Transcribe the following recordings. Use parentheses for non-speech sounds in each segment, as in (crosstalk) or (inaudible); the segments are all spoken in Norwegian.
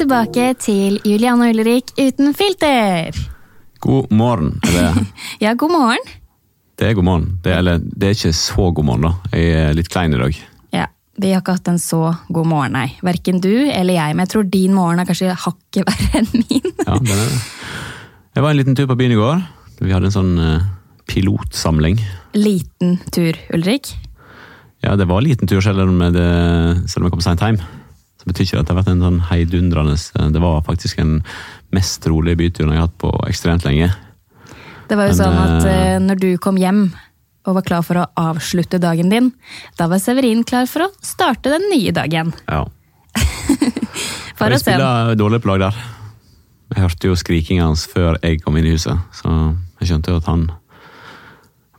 Tilbake til Julian og Ulrik uten filter. God morgen. Det... (laughs) Ja, god morgen. det er god morgen. Det, er- eller, det er ikke så god morgen, da. Jeg er litt klein i dag. Ja, Vi har ikke hatt en så god morgen, nei. Verken du eller jeg, men jeg tror din morgen er kanskje hakket (laughs) verre enn min. Ja, det er det. Jeg var en liten tur på byen i går. Vi hadde en sånn eh, pilotsamling. Liten tur, Ulrik. Ja, det var en liten tur, selv om, det, selv om jeg kom sent hjem. Så betyr ikke det at det har vært en sånn heidundrende Det var faktisk den mest rolige byturen jeg har hatt på ekstremt lenge. Det var jo Men, sånn at eh, eh, når du kom hjem og var klar for å avslutte dagen din, da var Severin klar for å starte den nye dagen. Ja. (laughs) For jeg spiller dårlig på lag der. Jeg hørte jo skrikinga hans før jeg kom inn i huset, så jeg skjønte jo at han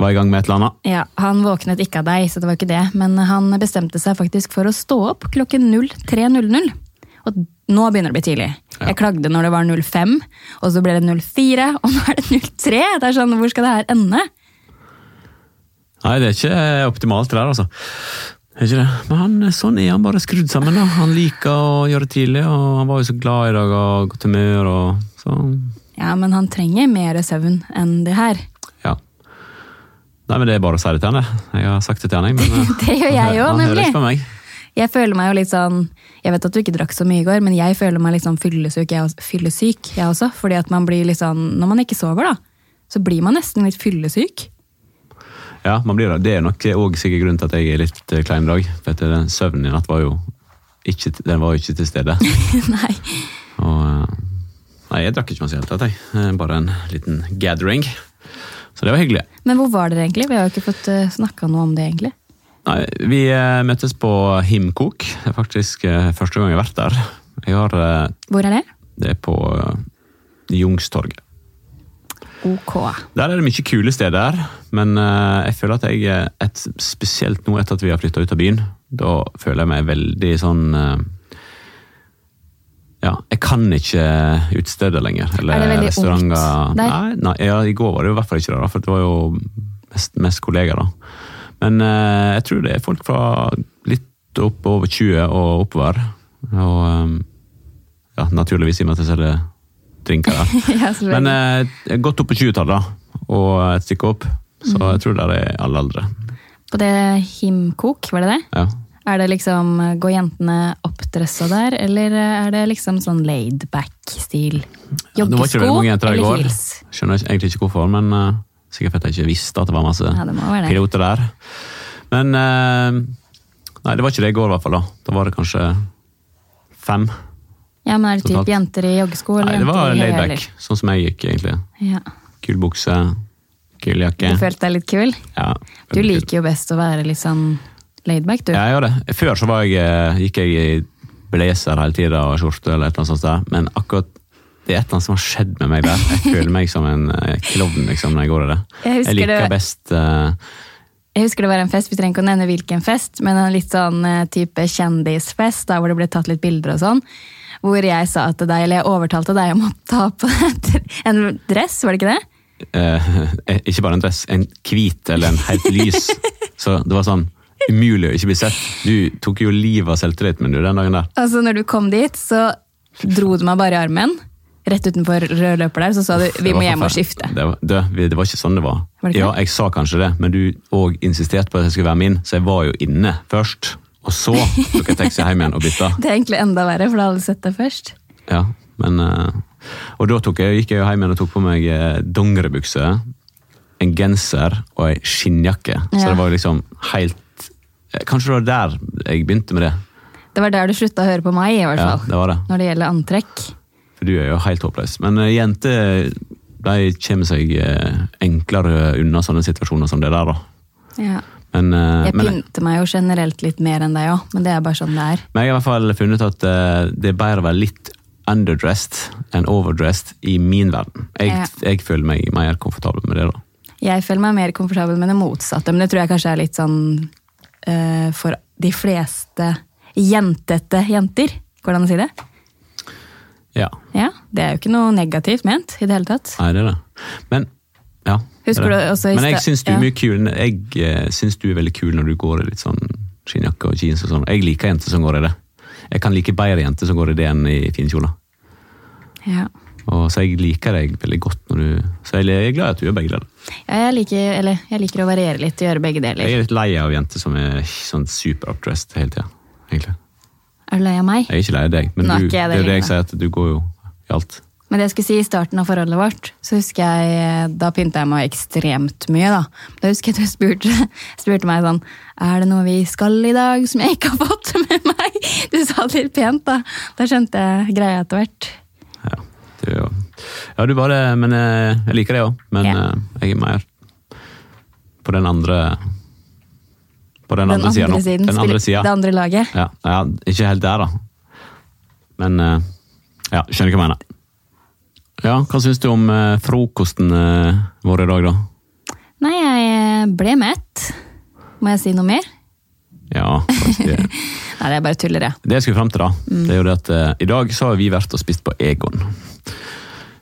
var i gang med et eller annet. Ja, Han våknet ikke av deg, så det var ikke det, men han bestemte seg faktisk for å stå opp klokken 03.00. Og nå begynner det å bli tidlig. Jeg klagde når det var 05, og så ble det 04, og nå er det 03! Det er sånn, Hvor skal det her ende? Nei, det er ikke optimalt det der, altså. Det er ikke det. Men han, sånn er han bare skrudd sammen. da. Han liker å gjøre det tidlig, og han var jo så glad i dag og godt humør. og så, Ja, men han trenger mer søvn enn det her. Nei, men Det er bare å si det til han, det. Jeg har sagt det til han, jeg. Men (laughs) eh, Det gjør jeg òg, nemlig. ikke på meg. Jeg føler meg jo litt sånn Jeg vet at du ikke drakk så mye i går, men jeg føler meg litt sånn fyllesyk, jeg, fyllesyk, jeg også. Fordi at man blir litt sånn Når man ikke sover, da, så blir man nesten litt fyllesyk. Ja, man blir det. Det er nok òg sikkert grunnen til at jeg er litt eh, klein i dag. For den søvnen i natt var jo ikke, den var jo ikke til stede. (laughs) Nei. Og, eh, nei, jeg drakk ikke masse i det hele tatt, jeg. Bare en liten gathering. Så det var hyggelig. Men hvor var dere egentlig? Vi har jo ikke fått uh, snakka noe om det, egentlig. Nei, vi eh, møttes på Himkok. Det er faktisk eh, første gang jeg har vært der. Jeg har, eh, Hvor er det? det er på Jungstorget. Ok. Der er det mye kule steder, men eh, jeg føler at jeg, eh, et, spesielt nå etter at vi har flytta ut av byen, da føler jeg meg veldig sånn eh, Ja, jeg kan ikke utesteder lenger. Eller Er det restauranter. Nei, nei, ja, i går var det jo i hvert fall ikke det, for det var jo mest, mest kollegaer. da. Men eh, jeg tror det er folk fra litt opp over 20 og oppover. Og eh, ja, naturligvis i og med at jeg selger drinker der. (laughs) ja. Men eh, godt opp på 20-tallet, da, og et stykke opp. Så Mm. jeg tror det er alle aldre. På det Himkok, var det det? Ja. Er det liksom, Går jentene oppdressa der, eller er det liksom sånn laid back-stil? Ja, eller heels? Skjønner egentlig ikke hvorfor, men uh, sikkert fordi jeg ikke visste at det var masse Ja, det det. piloter der. Men uh, Nei, det var ikke det i går, i hvert fall. da. Da var det kanskje fem. Ja, men Er det typ jenter i joggesko? eller Nei, det var laidback, sånn som jeg gikk, egentlig. Ja. Kul bukse, kul jakke. Du følte deg litt kul? Ja, Du liker kul. jo best å være litt sånn laid back, du. Ja, jeg gjør det. Før så var jeg, eh, gikk jeg i blazer hele tida og skjorte eller et eller annet sånt. Men akkurat det er et eller annet som har skjedd med meg der. Jeg føler meg som en eh, klovn liksom, når jeg går i det. Jeg Jeg liker det- best uh... Jeg husker det var en fest, vi trenger ikke å nevne hvilken fest, men en litt sånn type kjendisfest, der hvor det ble tatt litt bilder og sånn. Hvor jeg sa til deg, eller jeg overtalte deg om å ta på (laughs) en dress, var det ikke det? (laughs) eh, Ikke bare en dress, en hvit eller en helt lys. (laughs) Så det var sånn umulig å ikke bli sett. Du tok jo livet av selvtilliten min den dagen der. Altså, når du kom dit, så dro du meg bare i armen, rett utenfor rød løper der, så sa du vi må hjem og skifte. Det var, det, det var ikke sånn det var. Var det ja, jeg sa kanskje det, men du òg insisterte på at jeg skulle være min, så jeg var jo inne først. Og så tok jeg taxi hjem igjen og bytta. (laughs) Det er egentlig enda verre, for da hadde du sett det først. Ja, men eh, Og da jeg, gikk jeg hjem igjen og tok på meg eh, dongeribukse, en genser og ei skinnjakke. Så det var liksom helt Kanskje det var der jeg begynte med det. Det var der du slutta å høre på meg, i hvert fall. Ja, det var det. Når det gjelder antrekk. For du er jo helt håpløs. Men eh, jenter de kommer seg eh, enklere unna sånne situasjoner som det der, da. Ja. Men, eh, Jeg pynter meg jo generelt litt mer enn deg òg, men det er bare sånn det er. men jeg har i hvert fall funnet at eh, det er bedre å være litt underdressed enn overdressed i min verden. Jeg, Ja. jeg føler meg mer komfortabel med det, da. Jeg føler meg mer komfortabel med det motsatte, men det tror jeg kanskje er litt sånn eh, for de fleste jentete jenter. Går det an å si det? Ja. Ja, Det er jo ikke noe negativt ment i det hele tatt. Nei, det er det. Men ja. Husker det det. du også i Men jeg syns du ja. eh, syns du er veldig kul når du går i litt sånn skinnjakke og jeans og sånn. Jeg liker jenter som går i det. jeg kan like bedre jenter som går i det enn i finkjoler. Ja. Og så jeg liker deg veldig godt når du Så jeg er glad i at du gjør begge deler. Ja, jeg, liker, eller, jeg liker å variere litt og gjøre begge deler. Jeg er litt lei av jenter som er sånn super updressed hele tida. Egentlig. Er du lei av meg? Jeg er ikke lei av deg, men Nå du, det er jo det det jeg sier, at du går jo i alt. Men det jeg skulle si i starten av forholdet vårt, så husker jeg, eh, da pynta jeg meg ekstremt mye. Da Da husker jeg du spurte, (laughs) spurte meg sånn Er det noe vi skal i dag som jeg ikke har fått med meg? (laughs) Du sa det litt pent, da. Da skjønte jeg greia etter hvert. Er Ja, du bare Men eh, jeg liker det òg. Men Ja. eh, jeg er mer på den andre På den, Den andre sida nå. siden, Den andre sida. det andre laget. Ja, ja, ikke helt der, da. Men eh, ja, skjønner hva jeg mener. Ja, Hva syns du om frokosten vår i dag, da? Nei, jeg ble mett. Må jeg si noe mer? Ja, faktisk. (laughs) Nei, det er bare tuller, det. det jeg skulle frem til, da, Mm. det er jo det at uh, i dag så har vi vært og spist på Egon.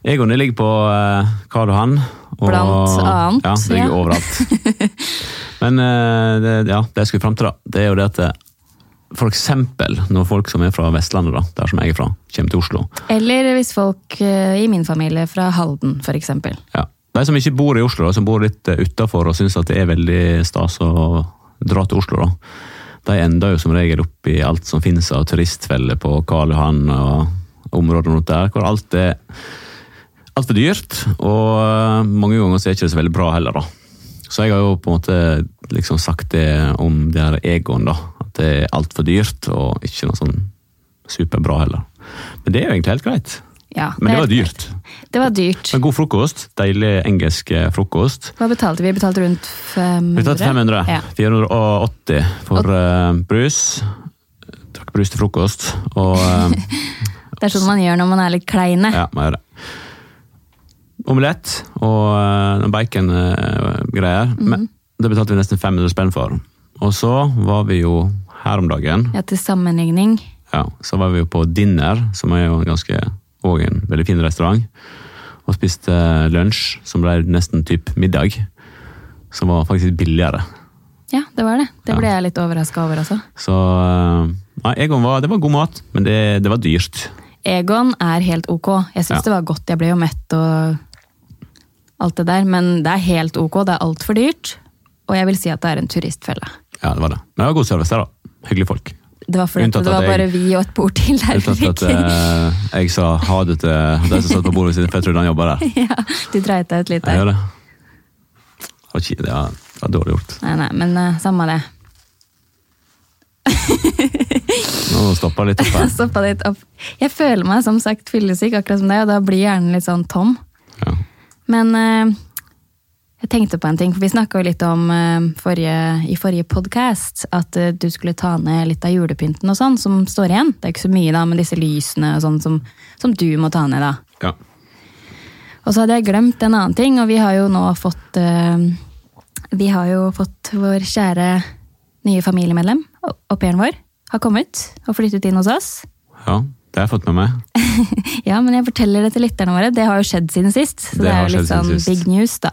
Egon det ligger på uh, Karl Johan. og- Blant annet, Ja, det ligger ja. overalt. (laughs) Men uh, det, ja, det jeg skulle frem til, da, det er jo det at for eksempel når folk som er fra Vestlandet, da, der som jeg er fra, kommer til Oslo. Eller hvis folk i min familie fra Halden, eksempel. Ja. De som ikke bor i Oslo, da, som bor litt utafor og syns det er veldig stas å dra til Oslo, da. De ender jo som regel opp i alt som finnes av turistfeller på Karl Johan og området rundt der, hvor alt er altfor dyrt, og eh, mange ganger så er det ikke så veldig bra heller, da. Så jeg har jo på en måte liksom sagt det om det her Egon, da. At det er altfor dyrt, og ikke noe sånn superbra heller. Men det er jo egentlig helt greit. Ja, Men det var dyrt. Det var dyrt. Men god frokost. Deilig engelsk eh, frokost. Hva betalte vi? Vi betalte rundt 500? Vi betalte 500. Ja. 480 for eh, brus. Drakk brus til frokost. Og eh, (laughs) Det er sånn man gjør når man er litt kleine. ja, man gjør det. Omelett og uh, bacon-greier. Men Det betalte vi nesten 500 spenn for. Og så var vi jo her om dagen. Ja, til sammenligning. Ja, så var vi jo på Dinner, som er jo en ganske og en veldig fin restaurant. Og spiste lunsj, som ble nesten typ middag. Som var faktisk billigere. Ja, det var det. Det Ja. ble jeg litt overraska over også. Så eh, nei, Egon var, det var god mat, men det, det var dyrt. Egon er helt ok. Jeg syns Ja. det var godt. Jeg ble jo mett og alt det der. Men det er helt ok. Det er altfor dyrt. Og jeg vil si at det er en turistfelle. Ja, det var det. Men det var god service der, da. Hyggelige folk. Det var fordi det var jeg- bare vi og et bord til der. Unntatt at uh, jeg sa ha det til de som satt på bordet sitt, for jeg trodde han jobba der. (laughs) ja, du dreit deg ut litt der. Jeg gjør det. Det var, det var, dårlig gjort. Nei, nei, men uh, samme det. Nå stoppa litt opp her. (laughs) Stoppa litt opp. Jeg føler meg som sagt fyllesyk, akkurat som deg, og da blir hjernen litt sånn tom. Ja. Men eh, jeg tenkte på en ting, for vi snakka litt om eh, forrige, i forrige podkast at eh, du skulle ta ned litt av julepynten og sånn, som står igjen. Det er ikke så mye da, med disse lysene og sånn som, som du må ta ned, da. ja. Og så hadde jeg glemt en annen ting, og vi har jo nå fått eh, Vi har jo fått vår kjære nye familiemedlem, au au pairen vår, har kommet og flyttet inn hos oss. ja, det har jeg fått med meg. (laughs) Ja, men jeg forteller det til lytterne våre. Det har jo skjedd siden sist. Så Det det, er jo litt sånn big news, da.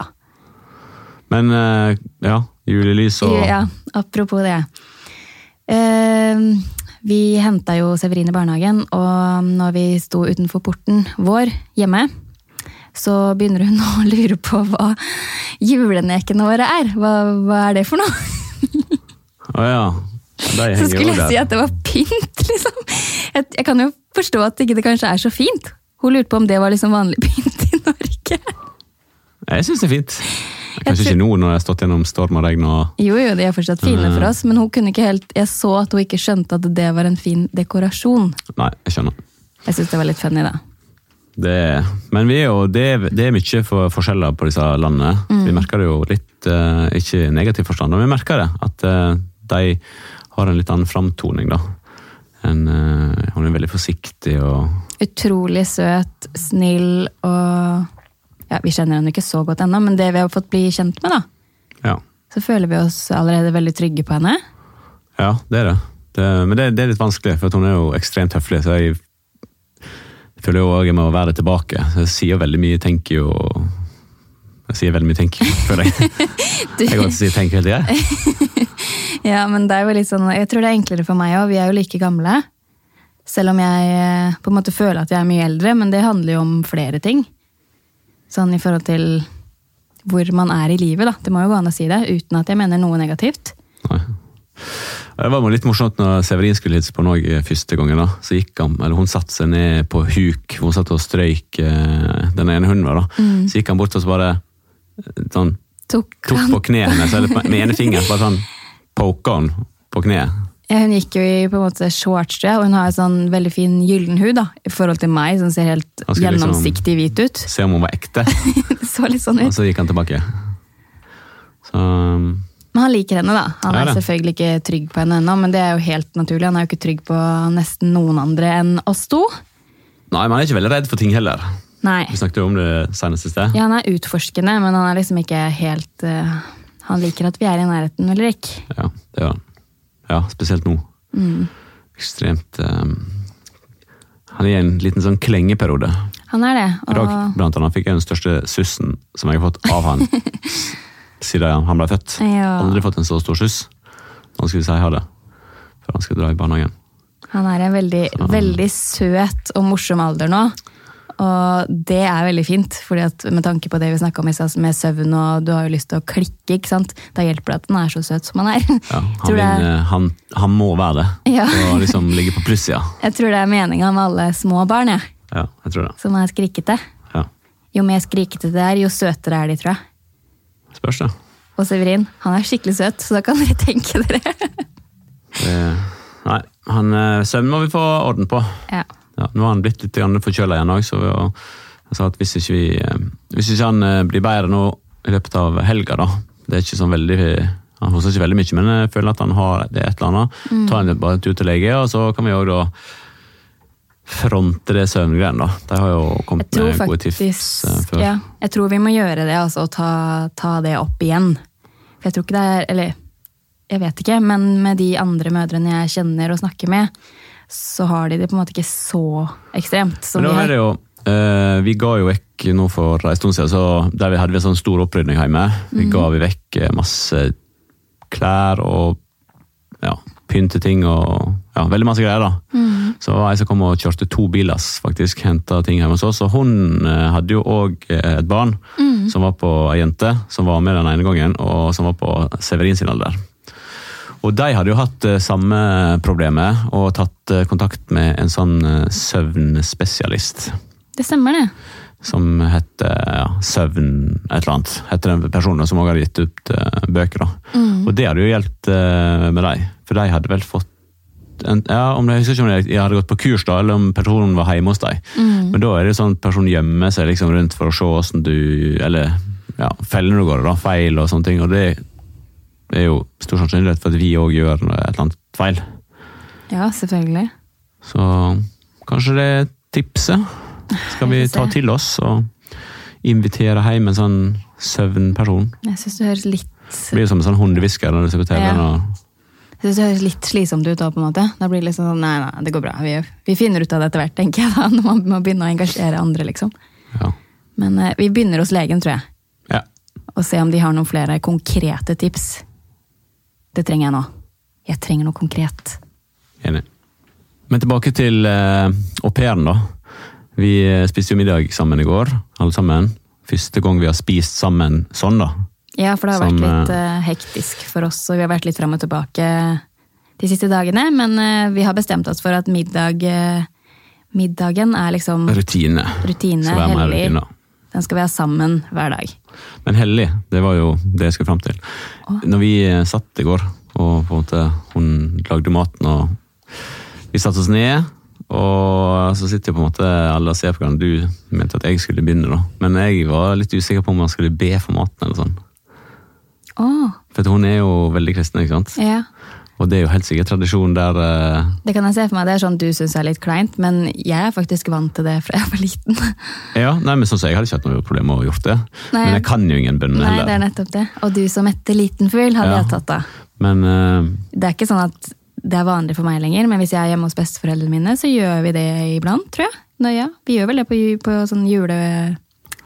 Men eh, ja, julelys og Ja, apropos det. Eh, vi henta jo Severin i barnehagen, og når vi sto utenfor porten vår hjemme, så begynner hun (laughs) å lure på hva julenekene våre er. Hva, hva er det for noe? Å ja. De Så skulle jeg si at det var pynt, liksom. Jeg, jeg kan jo forstå at ikke det kanskje er så fint. Hun lurte på om det var liksom vanlig pynt i Norge. Jeg syns det er fint. Kanskje tror- ikke nå når jeg har stått gjennom storm og regn og Jo, jo, de er fortsatt fine for oss, men hun kunne ikke helt, jeg så at hun ikke skjønte at det var en fin dekorasjon. Nei, jeg skjønner. Jeg syns det var litt funny, da. Det, men vi er jo, det, er- det er mye for, forskjeller på disse landene. Mm. Vi merker det jo litt, eh, ikke i negativ forstand, men vi merker det. At eh, de har en litt annen framtoning, da. En, eh, hun er veldig forsiktig og Utrolig søt, snill og Ja, vi kjenner henne ikke så godt ennå, men det vi har fått bli kjent med, da, Ja, så føler vi oss allerede veldig trygge på henne. ja det er det. det men det, det er litt vanskelig, for hun er jo ekstremt høflig. så jeg føler jo òg jeg må være tilbake. Så jeg sier veldig mye, tenker jo Jeg sier veldig mye tenk, (laughs) føler jeg. Jeg kan ikke si tenk hele tida. (laughs) Ja, men det er jo litt sånn, jeg tror det er enklere for meg òg. Vi er jo like gamle. Selv om jeg eh, på en måte føler at jeg er mye eldre, men det handler jo om flere ting. Sånn i forhold til hvor man er i livet, da. Det må jo gå an å si det, uten at jeg mener noe negativt. Nei. Det var litt morsomt når Severin skulle hilse på Norge første gangen. da, så gikk han, eller Hun satte seg ned på huk, hun satt og strøyk eh, den ene hunden. da. Mm. Så gikk han bort og så bare sånn, Tok tok på kneet hennes, eller med ene fingeren, bare sånn poka han på kneet. Hun gikk jo i på en måte shorts, og hun har en sånn veldig fin gyllen hud, da, i forhold til meg, som ser helt Han liksom- gjennomsiktig hvit ut. Se om hun var ekte, (laughs) så litt sånn og så gikk han tilbake. Så um, Men han liker henne, da. Han er selvfølgelig ikke trygg på henne ennå, men det er jo helt naturlig. Han er jo ikke trygg på nesten noen andre enn oss to. Nei, men han er ikke veldig redd for ting heller. Nei. Vi snakket jo om det senest i sted. Ja, han er utforskende, men han er liksom ikke helt uh... Han liker at vi er i nærheten, ikke? Ja, det var, ja spesielt nå. Mm. Ekstremt um, Han er i en liten sånn klengeperiode. Han er det. I dag blant annet fikk jeg den største sussen som jeg har fått av han (laughs) siden han ble født. Ja. Aldri fått en så stor suss. Nå skal vi si ha det, før han skal dra i barnehagen. han er en veldig, veldig søt og morsom alder nå. Og det er veldig fint, fordi at med tanke på det vi snakka om med søvn, og du har jo lyst til å klikke, ikke sant? da hjelper det at den er så søt som han er. Ja, han, vil, eh, han, han må være det, Ja. og liksom ligge på plussida. Jeg tror det er meninga med alle små barn, jeg, Ja, jeg tror det. som er skrikete. Ja. Jo mer skrikete det er, jo søtere er de, tror jeg. Spørs det. Og Severin, han er skikkelig søt, så da kan dere tenke dere. det nei, han, eh, søvn må vi få orden på. Ja. Ja, nå har han blitt litt forkjøla igjen òg, så jeg sa at hvis ikke, vi, eh, hvis ikke han eh, blir bedre nå i løpet av helga, da Det er ikke sånn veldig Han hoster ikke veldig mye, men jeg føler at han har det et eller annet. Ta han bare en tur til lege, og så kan vi òg da fronte det søvngreiene, da. De har jo kommet med gode tips eh, før. ja, Jeg tror vi må gjøre det, altså, og ta, ta det opp igjen. For jeg tror ikke det er Eller jeg vet ikke, men med de andre mødrene jeg kjenner og snakker med, så har de det på en måte ikke så ekstremt som Men da er det jo, Uh, vi ga jo vekk nå for en stund siden, så der vi hadde vi en sånn stor opprydning hjemme. Vi ga vi vekk eh, masse klær og ja, pynteting og ja, veldig masse greier. da. Så var jeg som kom og kjørte to billass, faktisk, henta ting hjemme hos oss. Og hun uh, hadde jo òg et barn som var på ei jente, som var med den ene gangen, og som var på Severin sin alder. Og de hadde jo hatt eh, samme problemet og tatt eh, kontakt med en sånn eh, søvnspesialist. Det stemmer, det. Som heter ja, Søvn et eller annet. Heter den personen som også hadde gitt ut bøker. da. Og det hadde jo eh, med dem. For de hadde vel fått en, ja, om Jeg husker ikke om de hadde gått på kurs, da, eller om personen var hjemme hos dem. Men da er det sånn at personen gjemmer seg liksom rundt for å se hvordan du Eller ja, fellene du går i, feil og sånne ting. Og det er jo stor sannsynlighet for at vi òg gjør et eller annet feil. Ja, selvfølgelig. Så kanskje det er tipset. Skal vi ta til oss og invitere hjem en sånn søvnperson? Jeg syns det høres litt Det blir som en sånn hundehvisker når du ser på TV. Ja. Jeg synes det høres litt slitsomt ut da, på en måte. Da blir det liksom sånn, nei, nei, det går bra. Vi, vi finner ut av det etter hvert, tenker jeg da, (laughs) når man må begynne å engasjere andre, liksom. Ja. Men eh, vi begynner hos legen, tror jeg. ja. Og se om de har noen flere konkrete tips. Det trenger jeg nå. Jeg trenger noe konkret. Enig. Men tilbake til uh, au pairen, da. Vi eh, spiste jo middag sammen i går, alle sammen. Første gang vi har spist sammen sånn, da. Ja, for det har Som, vært litt eh, hektisk for oss, og vi har vært litt fram og tilbake de siste dagene. Men eh, vi har bestemt oss for at middag, middagen er liksom Rutine. rutine, Skal være mer rutine. Den skal vi ha sammen hver dag. Men hellig, det var jo det jeg skulle fram til. Når vi eh, satt i går, og på en måte hun lagde maten, og vi satte oss ned, og så sitter jo på en måte alle og ser på hverandre. Du mente at jeg skulle begynne, da. Men jeg var litt usikker på om han skulle be for maten, eller sånn. Åh, For hun er jo veldig kristen, ikke sant? ja. Og det er jo helt sikkert tradisjon der uh... Det kan jeg se for meg, det er sånn du syns er litt kleint, men jeg er faktisk vant til det fra jeg var liten. (laughs) Ja, nei, men sånn så jeg hadde ikke hatt noe problem med å gjort det. Nei. Men jeg kan jo ingen bønn Nei, det er nettopp det. Og du som etter liten fugl hadde Ja. jeg tatt av. Men uh... Det er ikke sånn at det er vanlig for meg lenger, men hvis jeg er hjemme hos besteforeldrene mine, så gjør vi det iblant, tror jeg. Nå, ja, vi gjør vel det på, på sånn jule,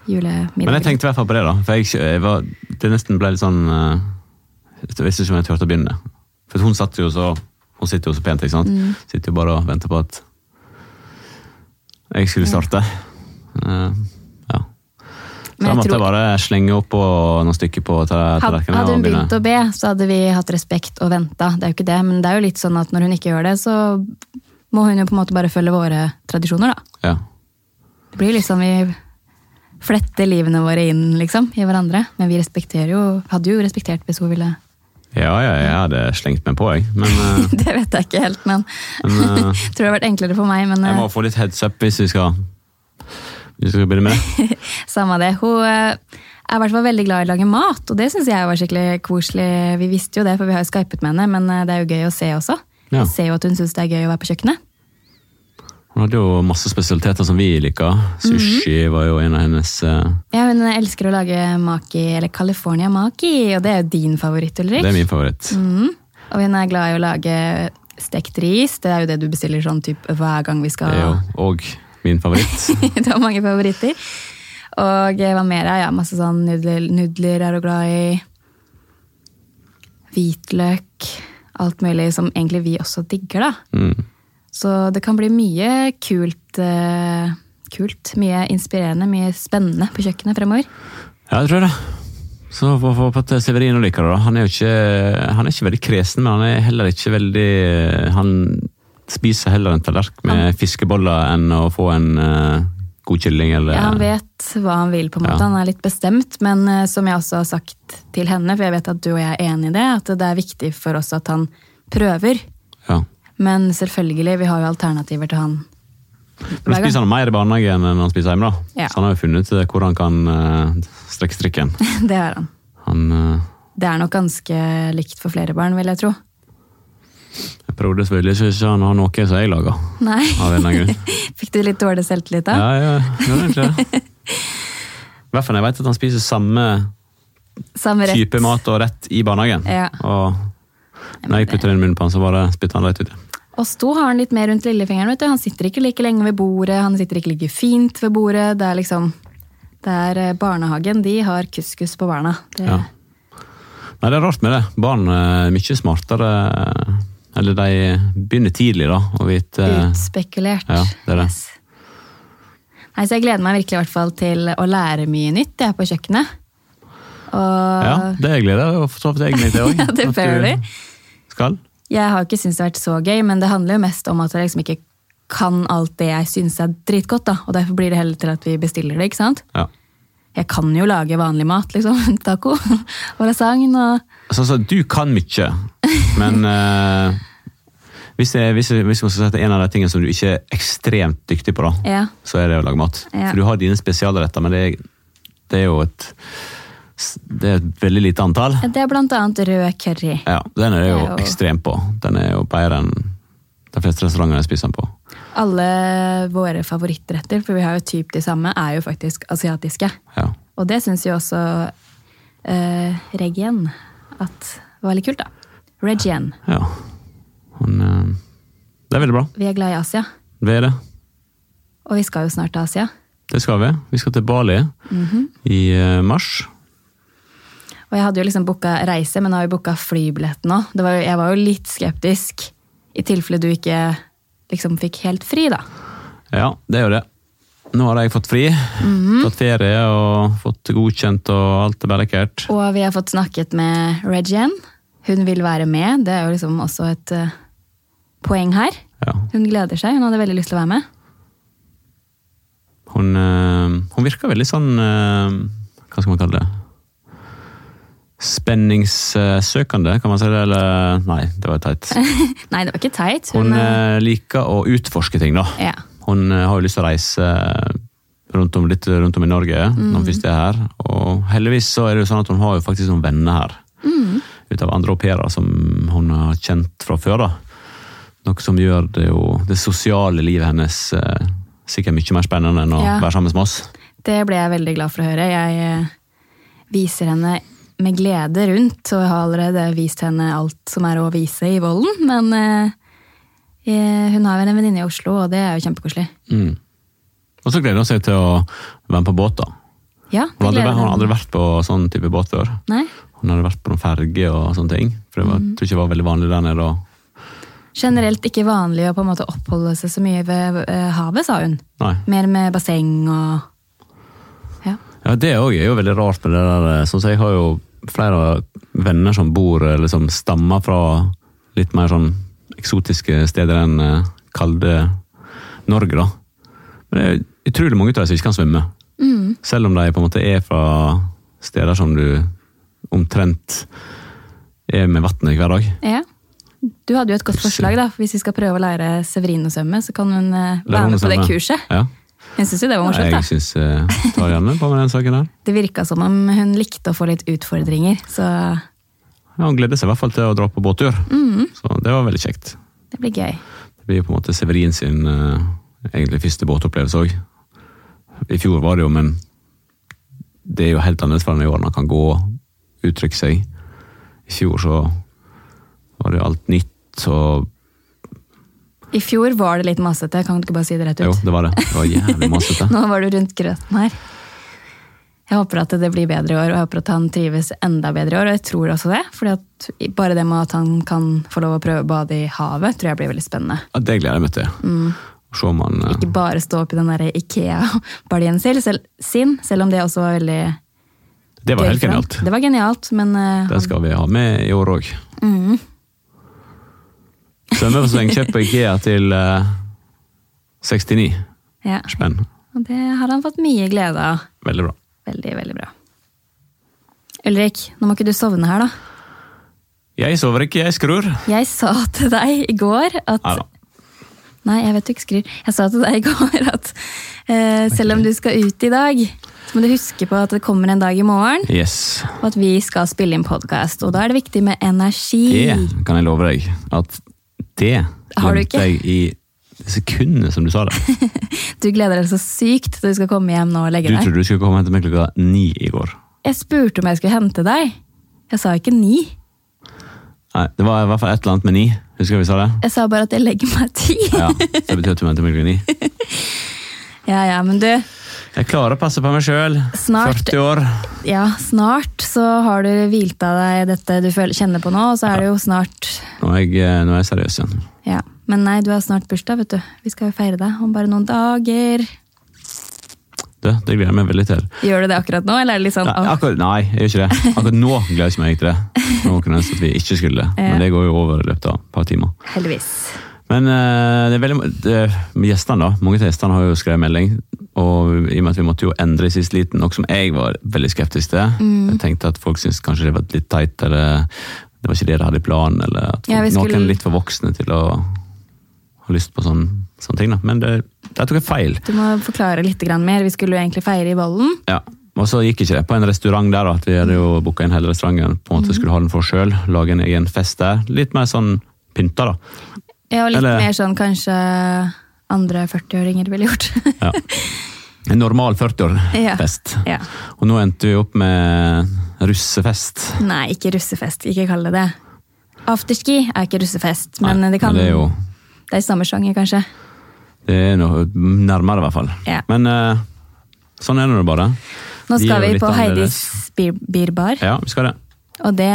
julemiddag. Men jeg tenkte i hvert fall på det, da. For jeg, jeg var, det nesten ble litt sånn uh, Jeg visste ikke om jeg turte å begynne. For hun satt jo så Hun sitter jo så pent, ikke sant. Mm. Sitter jo bare og venter på at jeg skulle starte. Eh, ja. Så da jeg måtte tror- jeg bare slenge opp og noen stykker på tallerkenen. Hadde hun begynt å be, så hadde vi hatt respekt og venta. Det er jo ikke det, men det er jo litt sånn at når hun ikke gjør det, så må hun jo på en måte bare følge våre tradisjoner, da. Ja. Det blir liksom vi fletter livene våre inn, liksom, i hverandre. Men vi respekterer jo, hadde jo respektert hvis hun ville. Ja, ja, jeg hadde slengt meg på, jeg. Men (laughs) eh, Det vet jeg ikke helt, men Men, (laughs) uh, tror det har vært enklere for meg. Men jeg må eh, få litt heads up hvis vi skal, hvis vi skal begynne med det. (laughs) samme det. Hun er i hvert fall veldig glad i å lage mat, og det syns jeg var skikkelig koselig. Vi visste jo det, for vi har jo skypet med henne, men det er jo gøy å se også. Ja. Jeg ser jo at hun syns det er gøy å være på kjøkkenet. Hun hadde jo masse spesialiteter som vi liker. Sushi var jo en av hennes eh, Ja, hun elsker å lage maki, eller California maki, og det er jo din favoritt, Ulrik. Det er min favoritt. Mhm. Og hun er glad i å lage stekt ris. Det er jo det du bestiller sånn typ hver gang vi skal Det er jo òg min favoritt. (laughs) Du har mange favoritter. Og eh, hva mer? Ja, masse sånn nudler, nudler er hun glad i. Hvitløk. Alt mulig som egentlig vi også digger, da. Mm. Så det kan bli mye kult. uh, kult. Mye inspirerende, mye spennende på kjøkkenet fremover. Ja, jeg tror det. Så får få håpe at Severino liker det. da. Han er jo ikke, han er ikke veldig kresen, men han er heller ikke veldig Han spiser heller en tallerken med fiskeboller enn å få en uh, god kylling eller Ja, han vet hva han vil, på en måte. Ja. Han er litt bestemt. Men uh, som jeg også har sagt til henne, for jeg vet at du og jeg er enig i det, at det er viktig for oss at han prøver. Ja. Men selvfølgelig, vi har jo alternativer til han. Men spiser han mer i barnehagen enn han spiser hjemme, da. Ja. Så han har jo funnet ut hvor han kan uh, strekke strikken. (laughs) Det har han. Han uh... Det er nok ganske likt for flere barn, vil jeg tro. Jeg prøvde selvfølgelig så ikke han har noe som jeg lager. Nei. Av en grunn. (laughs) Fikk du litt dårlig selvtillit da? Ja, ja, gjør egentlig det. (laughs) I hvert fall når jeg vet at han spiser samme Samme type mat og rett i barnehagen. Ja. Og når jeg putter den i munnen på han, så bare spytter han rett ut. Og Sto har han litt mer rundt lillefingeren. vet du. Han sitter ikke like lenge ved bordet, han sitter ikke like fint ved bordet. Det er liksom det er eh, Barnehagen de har kuskus på barna. Det, Ja. Nei, det er rart med det. Barn er mye smartere Eller de begynner tidlig, da, å vite Utspekulert. Ja, det er det. Yes. Nei, så Jeg gleder meg virkelig i hvert fall til å lære mye nytt jeg, på kjøkkenet. Og Ja, det gleder jeg meg jeg til òg. (laughs) Ja, det bør du. Skal. Jeg har ikke syntes det har vært så gøy, men det handler jo mest om at jeg liksom ikke kan alt det jeg syns er dritgodt. da, Og derfor blir det heller til at vi bestiller det. ikke sant? Ja. Jeg kan jo lage vanlig mat, liksom. (laughs) Taco (laughs) og lasagne og Altså, altså, du kan mye, men uh, (laughs) hvis, jeg, hvis, jeg, hvis jeg skal er en av de tingene som du ikke er ekstremt dyktig på, da, Ja. så er det å lage mat. Ja. For du har dine spesialretter, men det er, det er jo et det er et veldig lite antall. Det er blant annet rød curry. Ja, Den er jeg jo Det er jo- ekstrem på. Den er jo bedre enn de fleste restauranter jeg spiser den på. Alle våre favorittretter, for vi har jo typ de samme, er jo faktisk asiatiske. Ja. Og det syns jo også uh, Regien at var veldig kult, da. Regien. ja. Han eh, det er veldig bra. Vi er glad i Asia, Det er det. og vi skal jo snart til Asia. Det skal vi. Vi skal til Bali Mhm. i eh, mars. Og jeg hadde jo liksom booka reise, men nå har vi booka flybillett nå. Det var jo, jeg var jo litt skeptisk, i tilfelle du ikke liksom fikk helt fri, da. Ja, det er jo det. Nå har jeg fått fri, Mm -hmm. Fått ferie og fått godkjent, og alt er bellekert. Og vi har fått snakket med Regien. Hun vil være med, det er jo liksom også et uh, poeng her. Ja. Hun gleder seg, hun hadde veldig lyst til å være med. Hun, uh, hun virker veldig sånn uh, Hva skal man kalle det? Spenningssøkende, kan man si det? Eller Nei, det var teit. (laughs) Nei, det var ikke teit. Hun Hun, eh, eh, liker å utforske ting, da. ja. Hun eh, har jo lyst til å reise rundt om, litt rundt om i Norge når hun først er her. Og heldigvis så er det jo sånn at hun har jo faktisk noen venner her. Ut av andre au pairer som hun har kjent fra før. da. Noe som gjør det jo det sosiale livet hennes eh, sikkert mye mer spennende enn å Ja. være sammen med oss. Det ble jeg veldig glad for å høre. Jeg eh, viser henne med glede rundt, og jeg har allerede vist henne alt som er å vise i volden. Men eh, eh, hun har jo en venninne i Oslo, og det er jo kjempekoselig. Mm. Og så gleder hun seg til å være med på båt. da. Ja, Hun hadde, hun hadde aldri vært på sånn type båt før. Nei? Hun hadde vært på noen ferge og sånne ting. For det var, Mm. tror ikke det var veldig vanlig der nede. Generelt ikke vanlig å på en måte oppholde seg så mye ved eh, havet, sa hun. Nei. Mer med basseng og Ja. Ja, det òg er jo veldig rart med det der. eh, Sånn som jeg har jo flere venner som bor eller som stammer fra litt mer sånn eksotiske steder enn eh, kalde Norge, da. Men det er utrolig mange av dem som ikke kan svømme. Selv om de på en måte er fra steder som du omtrent er med vannet hver dag. ja. Du hadde jo et godt forslag, da. Hvis vi skal prøve å lære Severin å svømme, så kan hun eh, være med på det kurset. Ja. Hun syns jo det var morsomt, Jeg synes syns uh, tar gjerne på med den saken der. Det virka som om hun likte å få litt utfordringer, så Ja, Hun gleder seg i hvert fall til å dra på båttur. Så det var veldig kjekt. det blir gøy. Det blir jo på en måte Severin sin uh, egentlig første båtopplevelse òg. I fjor var det jo, men det er jo helt annerledes henne i år. Man kan gå og uttrykke seg. I fjor så var det jo alt nytt og I fjor var det litt masete, kan du ikke bare si det rett ut? Jo, det var det. Det var jævlig masete. (laughs) Nå var du rundt grøten her. Jeg håper at det blir bedre i år, og jeg håper at han trives enda bedre i år. Og jeg tror også det, fordi at bare det med at han kan få lov å prøve å bade i havet, tror jeg blir veldig spennende. Ja, det gleder jeg meg til. Mm. om han eh, Ikke bare stå opp i den der Ikea-baljen selv, sin, selv om det også var veldig Det var helt genialt. Det var genialt, men uh, Det skal vi ha med i år òg. Mm. Svømmebasseng kjøpt på Ikea til uh, 69 ja. spenn. Og det har han fått mye glede av. Veldig bra. Veldig, veldig bra. Ulrik, nå må ikke du sovne her, da. Jeg sover ikke, jeg skrur. Jeg sa til deg i går at Nei. Nei, jeg vet du ikke skrur. Jeg sa til deg i går at eh, selv om du skal ut i dag, så må du huske på at det kommer en dag i morgen, Yes. og at vi skal spille inn podkast. Og da er det viktig med energi. Det kan jeg love deg. At det Har du ikke? jeg i sekundene som du sa det. (laughs) Du gleder deg så sykt til du skal komme hjem nå og legge deg. Du trodde du skulle komme og hente meg klokka ni i går. Jeg spurte om jeg skulle hente deg. Jeg sa ikke ni. Nei, Det var i hvert fall et eller annet med ni. Husker du vi sa det? Jeg sa bare at jeg legger meg ti. Ja, så det betyr at du venter meg klokka ni. (laughs) Ja, ja, men du, Jeg klarer å passe på meg sjøl. 40 år. ja, snart så har du hvilt av deg dette du føler, kjenner på nå, og så er det jo snart Nå er jeg, eh, nå er jeg seriøs igjen. Ja, men nei, du har snart bursdag, vet du. Vi skal jo feire deg om bare noen dager. Det, det gleder jeg meg veldig til. Gjør du det akkurat nå, eller er det litt sånn Nei, akkurat, nei, jeg gjør ikke det. Akkurat nå gleder jeg ikke til det. Nå kunne jeg ønske at vi ikke skulle, (laughs) det, men det går jo over i løpet av et par timer. heldigvis. Men eh, det er veldig, det, gjestene da, mange av gjestene har jo skrevet melding, og i og med at vi måtte jo endre i siste liten, noe som jeg var veldig skeptisk til. Mm. Jeg tenkte at folk syntes kanskje det var litt teit, eller det var ikke det de hadde i planen, eller at Ja, skulle... noen er litt for voksne til å ha lyst på sånn, sånne ting. Da. Men det, der tok jeg feil. Du må forklare litt mer. Vi skulle jo egentlig feire i Vollen. Ja, og så gikk ikke det på en restaurant der, da, at vi hadde jo booka inn hele restauranten, på en måte skulle ha den for sjøl, lage en egen fest der. Litt mer sånn pynta, da. Ja, og litt Eller- mer sånn kanskje andre 40-åringer ville gjort. Ja. En normal 40-årsfest. Ja. Ja. Og nå endte vi opp med russefest. Nei, ikke russefest. Ikke kall det det. Afterski er ikke russefest, men Nei, det kan men det er jo Det er samme sjanger, kanskje. det er noe nærmere, i hvert fall. Ja. Men uh, sånn er det nå bare. Nå skal vi på annerledes. Heidis beer, beer bar. Ja, vi skal det. Og det,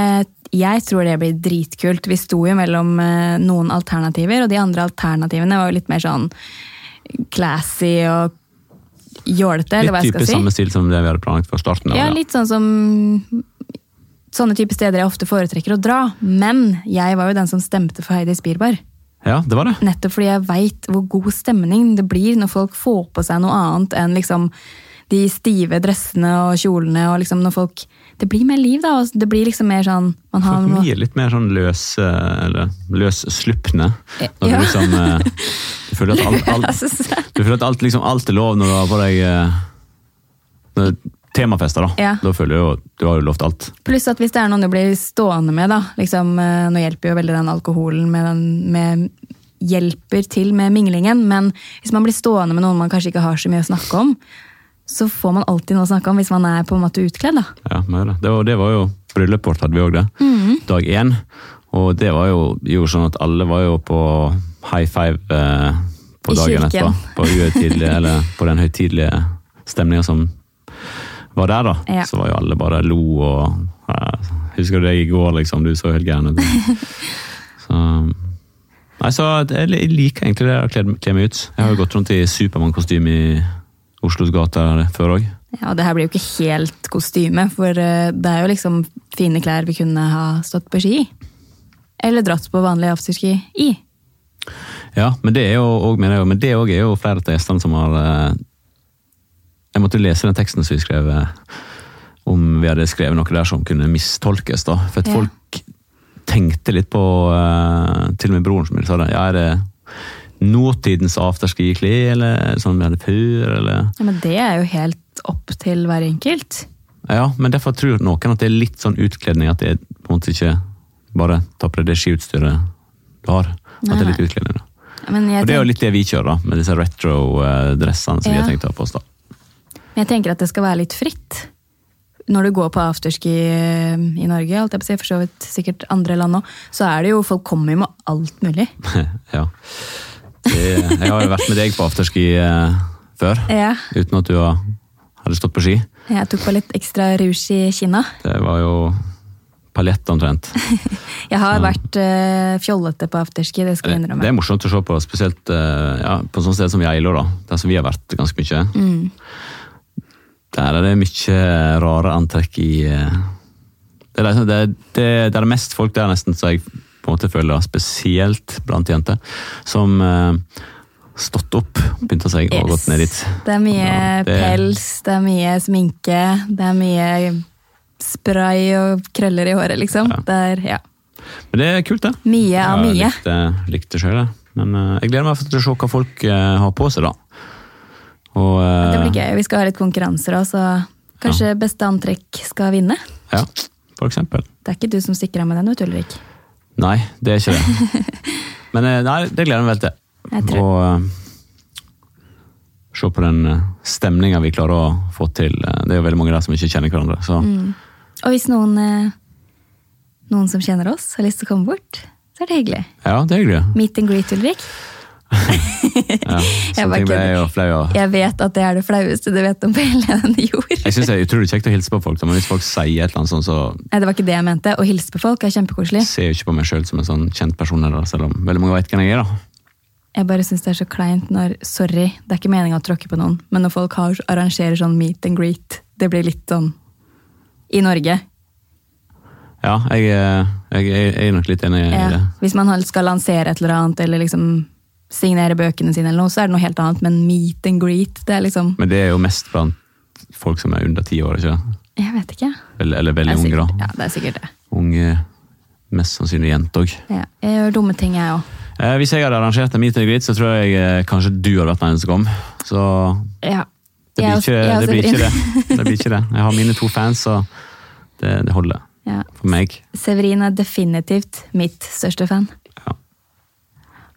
jeg tror det blir dritkult. Vi sto jo mellom eh, noen alternativer, og de andre alternativene var jo litt mer sånn classy og jålete, eller Litt type si. samme stil som det vi hadde planlagt fra starten av. Ja, litt sånn som sånne type steder jeg ofte foretrekker å dra. Men jeg var jo den som stemte for Heidi Spirbar. ja, det var det. Nettopp fordi jeg veit hvor god stemning det blir når folk får på seg noe annet enn liksom de stive dressene og kjolene. og liksom når folk, Det blir mer liv, da. og Det blir liksom mer sånn man har For blir litt mer sånn løs, eh, eller løsslupne. Når Ja. du liksom eh, Du føler at alt, (laughs) alt, du føler at alt, liksom, alt er lov når du har på deg eh, temafester. da. Ja. Da føler du jo du har jo lovt alt. Pluss at hvis det er noen du blir stående med, da liksom, Nå hjelper jo veldig den alkoholen med, den, med hjelper til med minglingen, men hvis man blir stående med noen man kanskje ikke har så mye å snakke om, så får man alltid noe å snakke om hvis man er på en måte utkledd. da. Ja, det, det, var, det var jo Bryllupet vårt hadde vi òg det. Mm. Dag én. Og det var jo gjorde sånn at alle var jo på high five eh, på I dagen kirken. etterpå. På, (laughs) eller på den høytidelige stemninga som var der, da. Ja. Så var jo alle bare lo og eh, Husker du deg i går, liksom? Du så helt gæren ut. (laughs) Så Nei, så Jeg liker egentlig det å kle meg ut. Jeg har jo gått rundt i Supermann-kostyme i Oslos gater før òg. Ja, det her blir jo ikke helt kostyme, for eh, det er jo liksom fine klær vi kunne ha stått på ski i. Eller dratt på vanlig afterski i. Ja, men det er jo men det også er jo flere av gjestene som har eh, Jeg måtte lese den teksten som vi skrev eh, om vi hadde skrevet noe der som kunne mistolkes. da. For at Ja. folk tenkte litt på Til og med broren som sa det. Ja, er det nåtidens afterski-klær, eller sånn vi hadde før, eller Ja, Men det er jo helt opp til hver enkelt. Ja, men derfor tror noen at det er litt sånn utkledning, at det på en måte ikke bare ta på deg det skiutstyret du har. At det er litt utkledning. Ja, Og det er jo litt det vi kjører, da, med disse retro-dressene som vi har tenkt å ha på oss. da. men jeg tenker at det skal være litt fritt. Når du går på afterski eh, i Norge, alt jeg på å si, for så vidt sikkert andre land òg, så er det jo folk kommer jo med alt mulig. (laughs) ja. Jeg har jo vært med deg på afterski eh, før, Ja, uten at du hadde stått på ski. jeg tok på litt ekstra rouge i kinna. Det var jo paljett omtrent. (laughs) Jeg har vært eh, fjollete på afterski, det skal jeg innrømme. det er morsomt å se på, spesielt eh, ja, på sånne steder som Geilo, da, der som vi har vært ganske mye. Mm. Der er det mye rare antrekk i Det er, det, det, det er mest folk der nesten så jeg på en måte føler, spesielt blant jenter, som eh, stått opp, pynta seg og Yes. gått ned dit. Det er mye Ja, det- pels, det er mye sminke, det er mye spray og krøller i håret, liksom. Ja. Det er ja, Men det er kult, det. mye av Jeg mye. likte, likte sjøl, det. Men uh, jeg gleder meg til å se hva folk uh, har på seg, da. Og, uh, Det blir gøy. Vi skal ha litt konkurranser òg, så kanskje beste antrekk skal vinne. Ja, for eksempel. Det er ikke du som stikker av med den, vet du, Ulrik. Nei, det er ikke det. (laughs) Men eh, nei, det gleder jeg meg til. Jeg tror- Og uh, se på den uh, stemninga vi klarer å få til. Eh, Det er jo veldig mange der som ikke kjenner hverandre. Så Mm. Og hvis noen, eh, noen som kjenner oss, har lyst til å komme bort, så er det hyggelig. ja, det er hyggelig. Meet and greet, Ulrik. Ja, (laughs) Sånne ting ble jeg jo flau av. Jeg vet at det er det flaueste du vet om på hele denne jord. Jeg synes det er utrolig kjekt å hilse på folk, men hvis folk sier et eller annet sånt, så Nei, det var ikke det jeg mente. Å hilse på folk er kjempekoselig. ser jo ikke på meg sjøl som en sånn kjent person, eller, selv om veldig mange veit hvem jeg er. da. Jeg bare syns det er så kleint når Sorry, det er ikke meninga å tråkke på noen, men når folk har, arrangerer sånn meet and greet, det blir litt sånn I Norge. Ja, jeg, eh, jeg, jeg er nok litt enig i Ja. det. Hvis man skal lansere et eller annet, eller liksom signere bøkene sine, eller noe, så er det noe helt annet. Men meet and greet, det er liksom Men det er jo mest blant folk som er under ti år, ikke sant? Jeg vet ikke. Eller, eller veldig unge, da. ja, det er sikkert det. Unge, mest sannsynlig jenter òg. Ja. Jeg gjør dumme ting, jeg òg. Eh, hvis jeg hadde arrangert en meet and greet, så tror jeg eh, kanskje du hadde vært den som kom. Så Ja. det blir ikke også, det. Blir det. Det blir ikke det. Jeg har mine to fans, så det, det holder Ja. for meg. Severin er definitivt mitt største fan.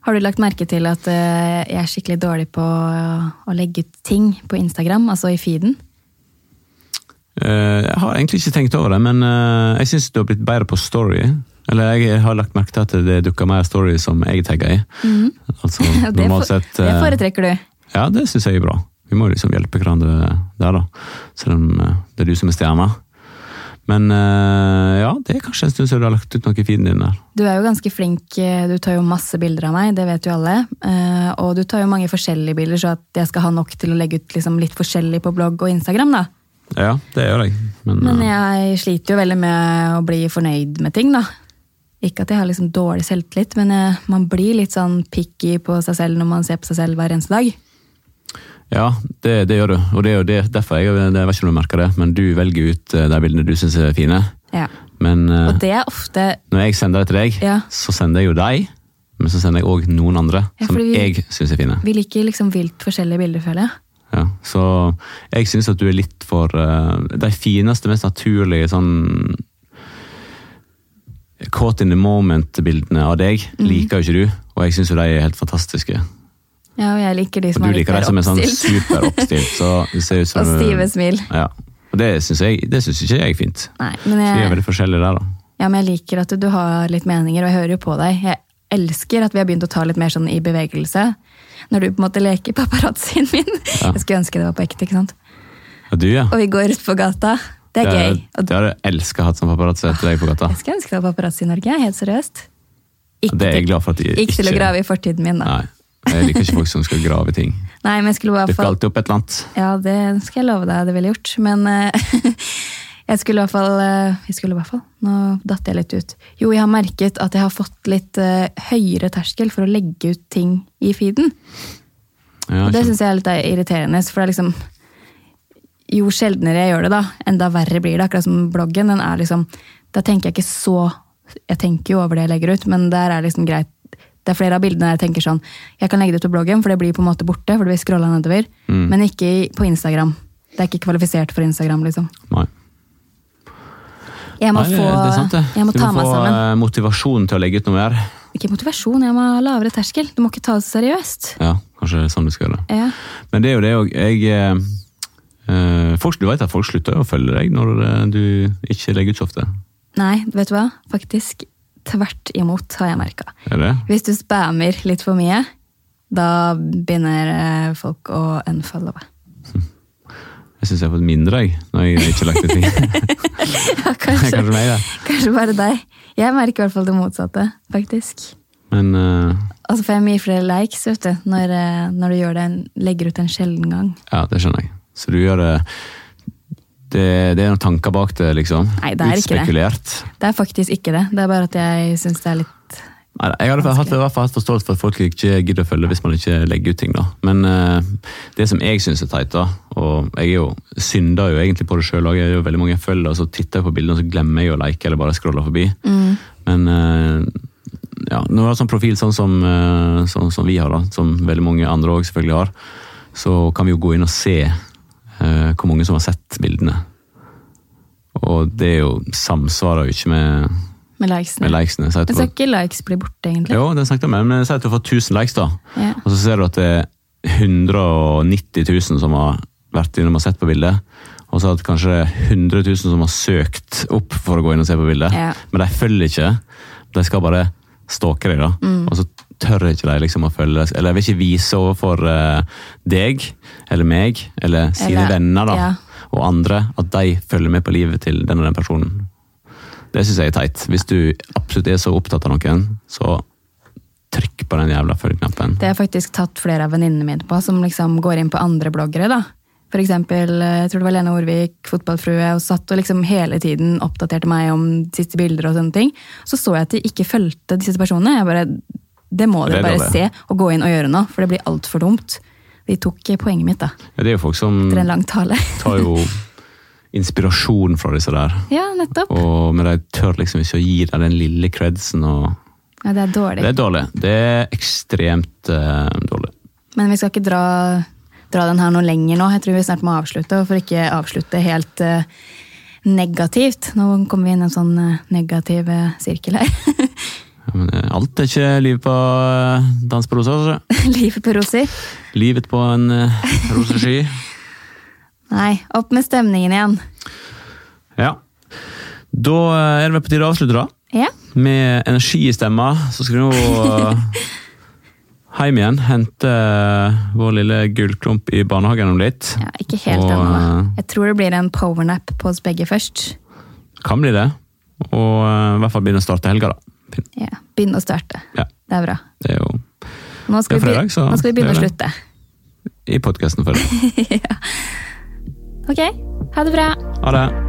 Har du lagt merke til at eh, jeg er skikkelig dårlig på å legge ut ting på Instagram, altså i feeden? Eh, Jeg har egentlig ikke tenkt over det, men eh, jeg syns du har blitt bedre på story. Eller jeg har lagt merke til at det dukker mer story som jeg tagger i. Altså, (laughs) Mhm. det, for, sett det foretrekker du. Ja, det syns jeg er bra. Vi må liksom hjelpe hverandre der, da. Selv om det er du som er stjerna. Men eh, ja, det er kanskje en stund siden du har lagt ut noe i feeden din der. Du er jo ganske flink, eh, du tar jo masse bilder av meg, det vet jo alle. Eh, Og du tar jo mange forskjellige bilder, så at jeg skal ha nok til å legge ut liksom litt forskjellig på blogg og Instagram, da. Ja, det gjør jeg. Men, Men jeg sliter jo veldig med å bli fornøyd med ting, da. Ikke at jeg har liksom dårlig selvtillit, men man blir litt sånn picky på seg selv når man ser på seg selv hver eneste dag. Ja, det, det gjør du. Og det er jo det, derfor jeg, det, jeg vet ikke om du merker det, men du velger ut eh, de bildene du syns er fine. Ja. Men eh, Og det er ofte når jeg sender det til deg, Ja. så sender jeg jo deg, men så sender jeg òg noen andre Ja, som vi- jeg syns er fine. Vi liker liksom vilt forskjellige bilder, føler jeg. Ja, så jeg syns at du er litt for uh, De fineste, mest naturlige sånn Caught in the moment-bildene av deg Mm. liker jo ikke du, og jeg syns jo de er helt fantastiske. Ja, og jeg liker de som du er litt liker de mer som er sånn oppstilt. superoppstilt. Så det ser ut (laughs) som Og stive smil. Ja. Og det syns jeg det syns ikke jeg er fint. Nei, men Så vi er veldig forskjellige der, da. ja, men jeg liker at du har litt meninger, og jeg hører jo på deg. Jeg elsker at vi har begynt å ta litt mer sånn i bevegelse. Når du på en måte leker paparazzien (laughs) min. Ja. Jeg skulle ønske det var på ekte, ikke sant? Og du, ja. Og vi går ut på gata. Det er Det gøy. hadde- Og Det hadde jeg elska hatt som paparazzi etter deg på gata. jeg skulle ønske det var paparazzi i Norge, helt seriøst. Ikke, Det er jeg glad for at de ikke til å grave i fortiden min, da. Nei, jeg liker ikke folk som skal grave ting. Nei, men jeg skulle hvert Dukker alltid opp et eller annet. Ja, det skal jeg love deg det ville gjort. Men uh, (laughs) jeg skulle i hvert fall eh, Jeg skulle i hvert fall Nå datt jeg litt ut. Jo, jeg har merket at jeg har fått litt uh, høyere terskel for å legge ut ting i feeden. Ja, Og det syns jeg er litt irriterende, for det er liksom Jo sjeldnere jeg gjør det, da, enda verre blir det. Akkurat som bloggen. den er liksom, Da tenker jeg ikke så Jeg tenker jo over det jeg legger ut, men der er liksom greit. Det er flere av bildene der jeg tenker sånn Jeg kan legge det ut på bloggen, for det blir på en måte borte. for det blir nedover, Mm. Men ikke på Instagram. Det er ikke kvalifisert for Instagram, liksom. Nei. Jeg må, Nei, få, sant, jeg må du ta må meg få sammen. eh, motivasjon til å legge ut noe mer. Ikke motivasjon, jeg må ha lavere terskel. Du må ikke ta det seriøst. Ja, kanskje det er sånn du skal gjøre det. Ja. Men det er jo det òg. Jeg eh, eh, folk, Du vet at folk slutter å følge deg når eh, du ikke legger ut så ofte? Nei, vet du hva? Faktisk tvert imot, har jeg merka. Er? Hvis du spammer litt for mye, da begynner eh, folk å unfollowe. Jeg syns jeg har fått mindre, jeg, når jeg ikke har lagt ut ting. (laughs) (laughs) Ja, kanskje, Kanskje meg, da. kanskje bare deg. Jeg merker i hvert fall det motsatte, faktisk. Men uh... Altså får jeg mye flere likes vet du, når, eh, når du gjør det, legger ut en sjelden gang. ja, det skjønner jeg. Så du gjør det Det, det er noen tanker bak det, liksom? Nei, det er ikke det. Utspekulert? Det er faktisk ikke det. Det er bare at jeg syns det er litt Nei, jeg hadde hatt, i hvert fall hatt forståelse for at folk ikke gidder å følge hvis man ikke legger ut ting. da. Men uh, det som jeg syns er teit, da, og jeg er jo, synder jo egentlig på det sjøl òg, jeg jo veldig mange følger, og så titter jeg på bildene og så glemmer jeg å like eller bare scroller forbi. Men uh, ja, når du har sånn profil sånn som, uh, sånn som vi har, da, som veldig mange andre òg selvfølgelig har, så kan vi jo gå inn og se eh, hvor mange som har sett bildene. Og det er jo samsvarer jo ikke med, med likesene. med likesene. Men skal ikke likes bli borte, egentlig? jo, det snakket jeg med, men si at du har fått 1000 likes, da. Ja. Og så ser du at det er 190 000 som har vært innom og sett på bildet. Og så at kanskje 100 000 som har søkt opp for å gå inn og se på bildet. Ja. Men de følger ikke. De skal bare stalke deg, da. Mm. Og så tør ikke de liksom å følge. Eller jeg vil ikke vise overfor eh, deg, eller meg, eller sine Eller- venner da, ja. og andre, at de følger med på livet til den og den personen. Det syns jeg er teit. Hvis du absolutt er så opptatt av noen, så trykk på den jævla følg-knappen. Det har faktisk tatt flere av venninnene mine på, som liksom går inn på andre bloggere. da. For eksempel, eh, jeg tror det var Lene Orvik, fotballfrue, og satt og liksom hele tiden oppdaterte meg om siste bilder og sånne ting. Så så jeg at de ikke fulgte disse personene. Jeg bare, det må dere er bare se og gå inn og gjøre nå, for det blir altfor dumt. De tok eh, poenget mitt da, Ja, det er jo folk som etter en lang tale. (laughs) tar jo inspirasjon fra disse der. ja, nettopp. Og, men de tør liksom ikke å gi deg den lille credsen. Og Ja, det er dårlig. det er dårlig. Det er ekstremt uh, dårlig. Men vi skal ikke dra, dra den her noe lenger nå. Jeg tror vi snart må avslutte. Og for ikke avslutte helt uh, negativt Nå kommer vi inn i en sånn uh, negativ sirkel her. (laughs) Men eh, alt er ikke livet på uh, dans på rosa. Altså. (laughs) Livet på roser. Livet på en uh, rosesky. (laughs) Nei, opp med stemningen igjen. Ja. Da eh, er det på tide å avslutte, da. Ja. Med energi i stemma, så skal vi nå (laughs) eh, hjem igjen. Hente eh, vår lille gullklump i barnehagen om litt. ja ikke helt Og, ennå. eh, Jeg tror det blir en powernap på oss begge først. Kan bli det. Og eh, i hvert fall begynne å starte helga, da. Ja, Begynne å starte. Ja, Det er bra. det er jo Nå skal, vi, fredag, så nå skal vi begynne å slutte. i podkasten før (laughs) ja. Ok, ha det bra. Ha det.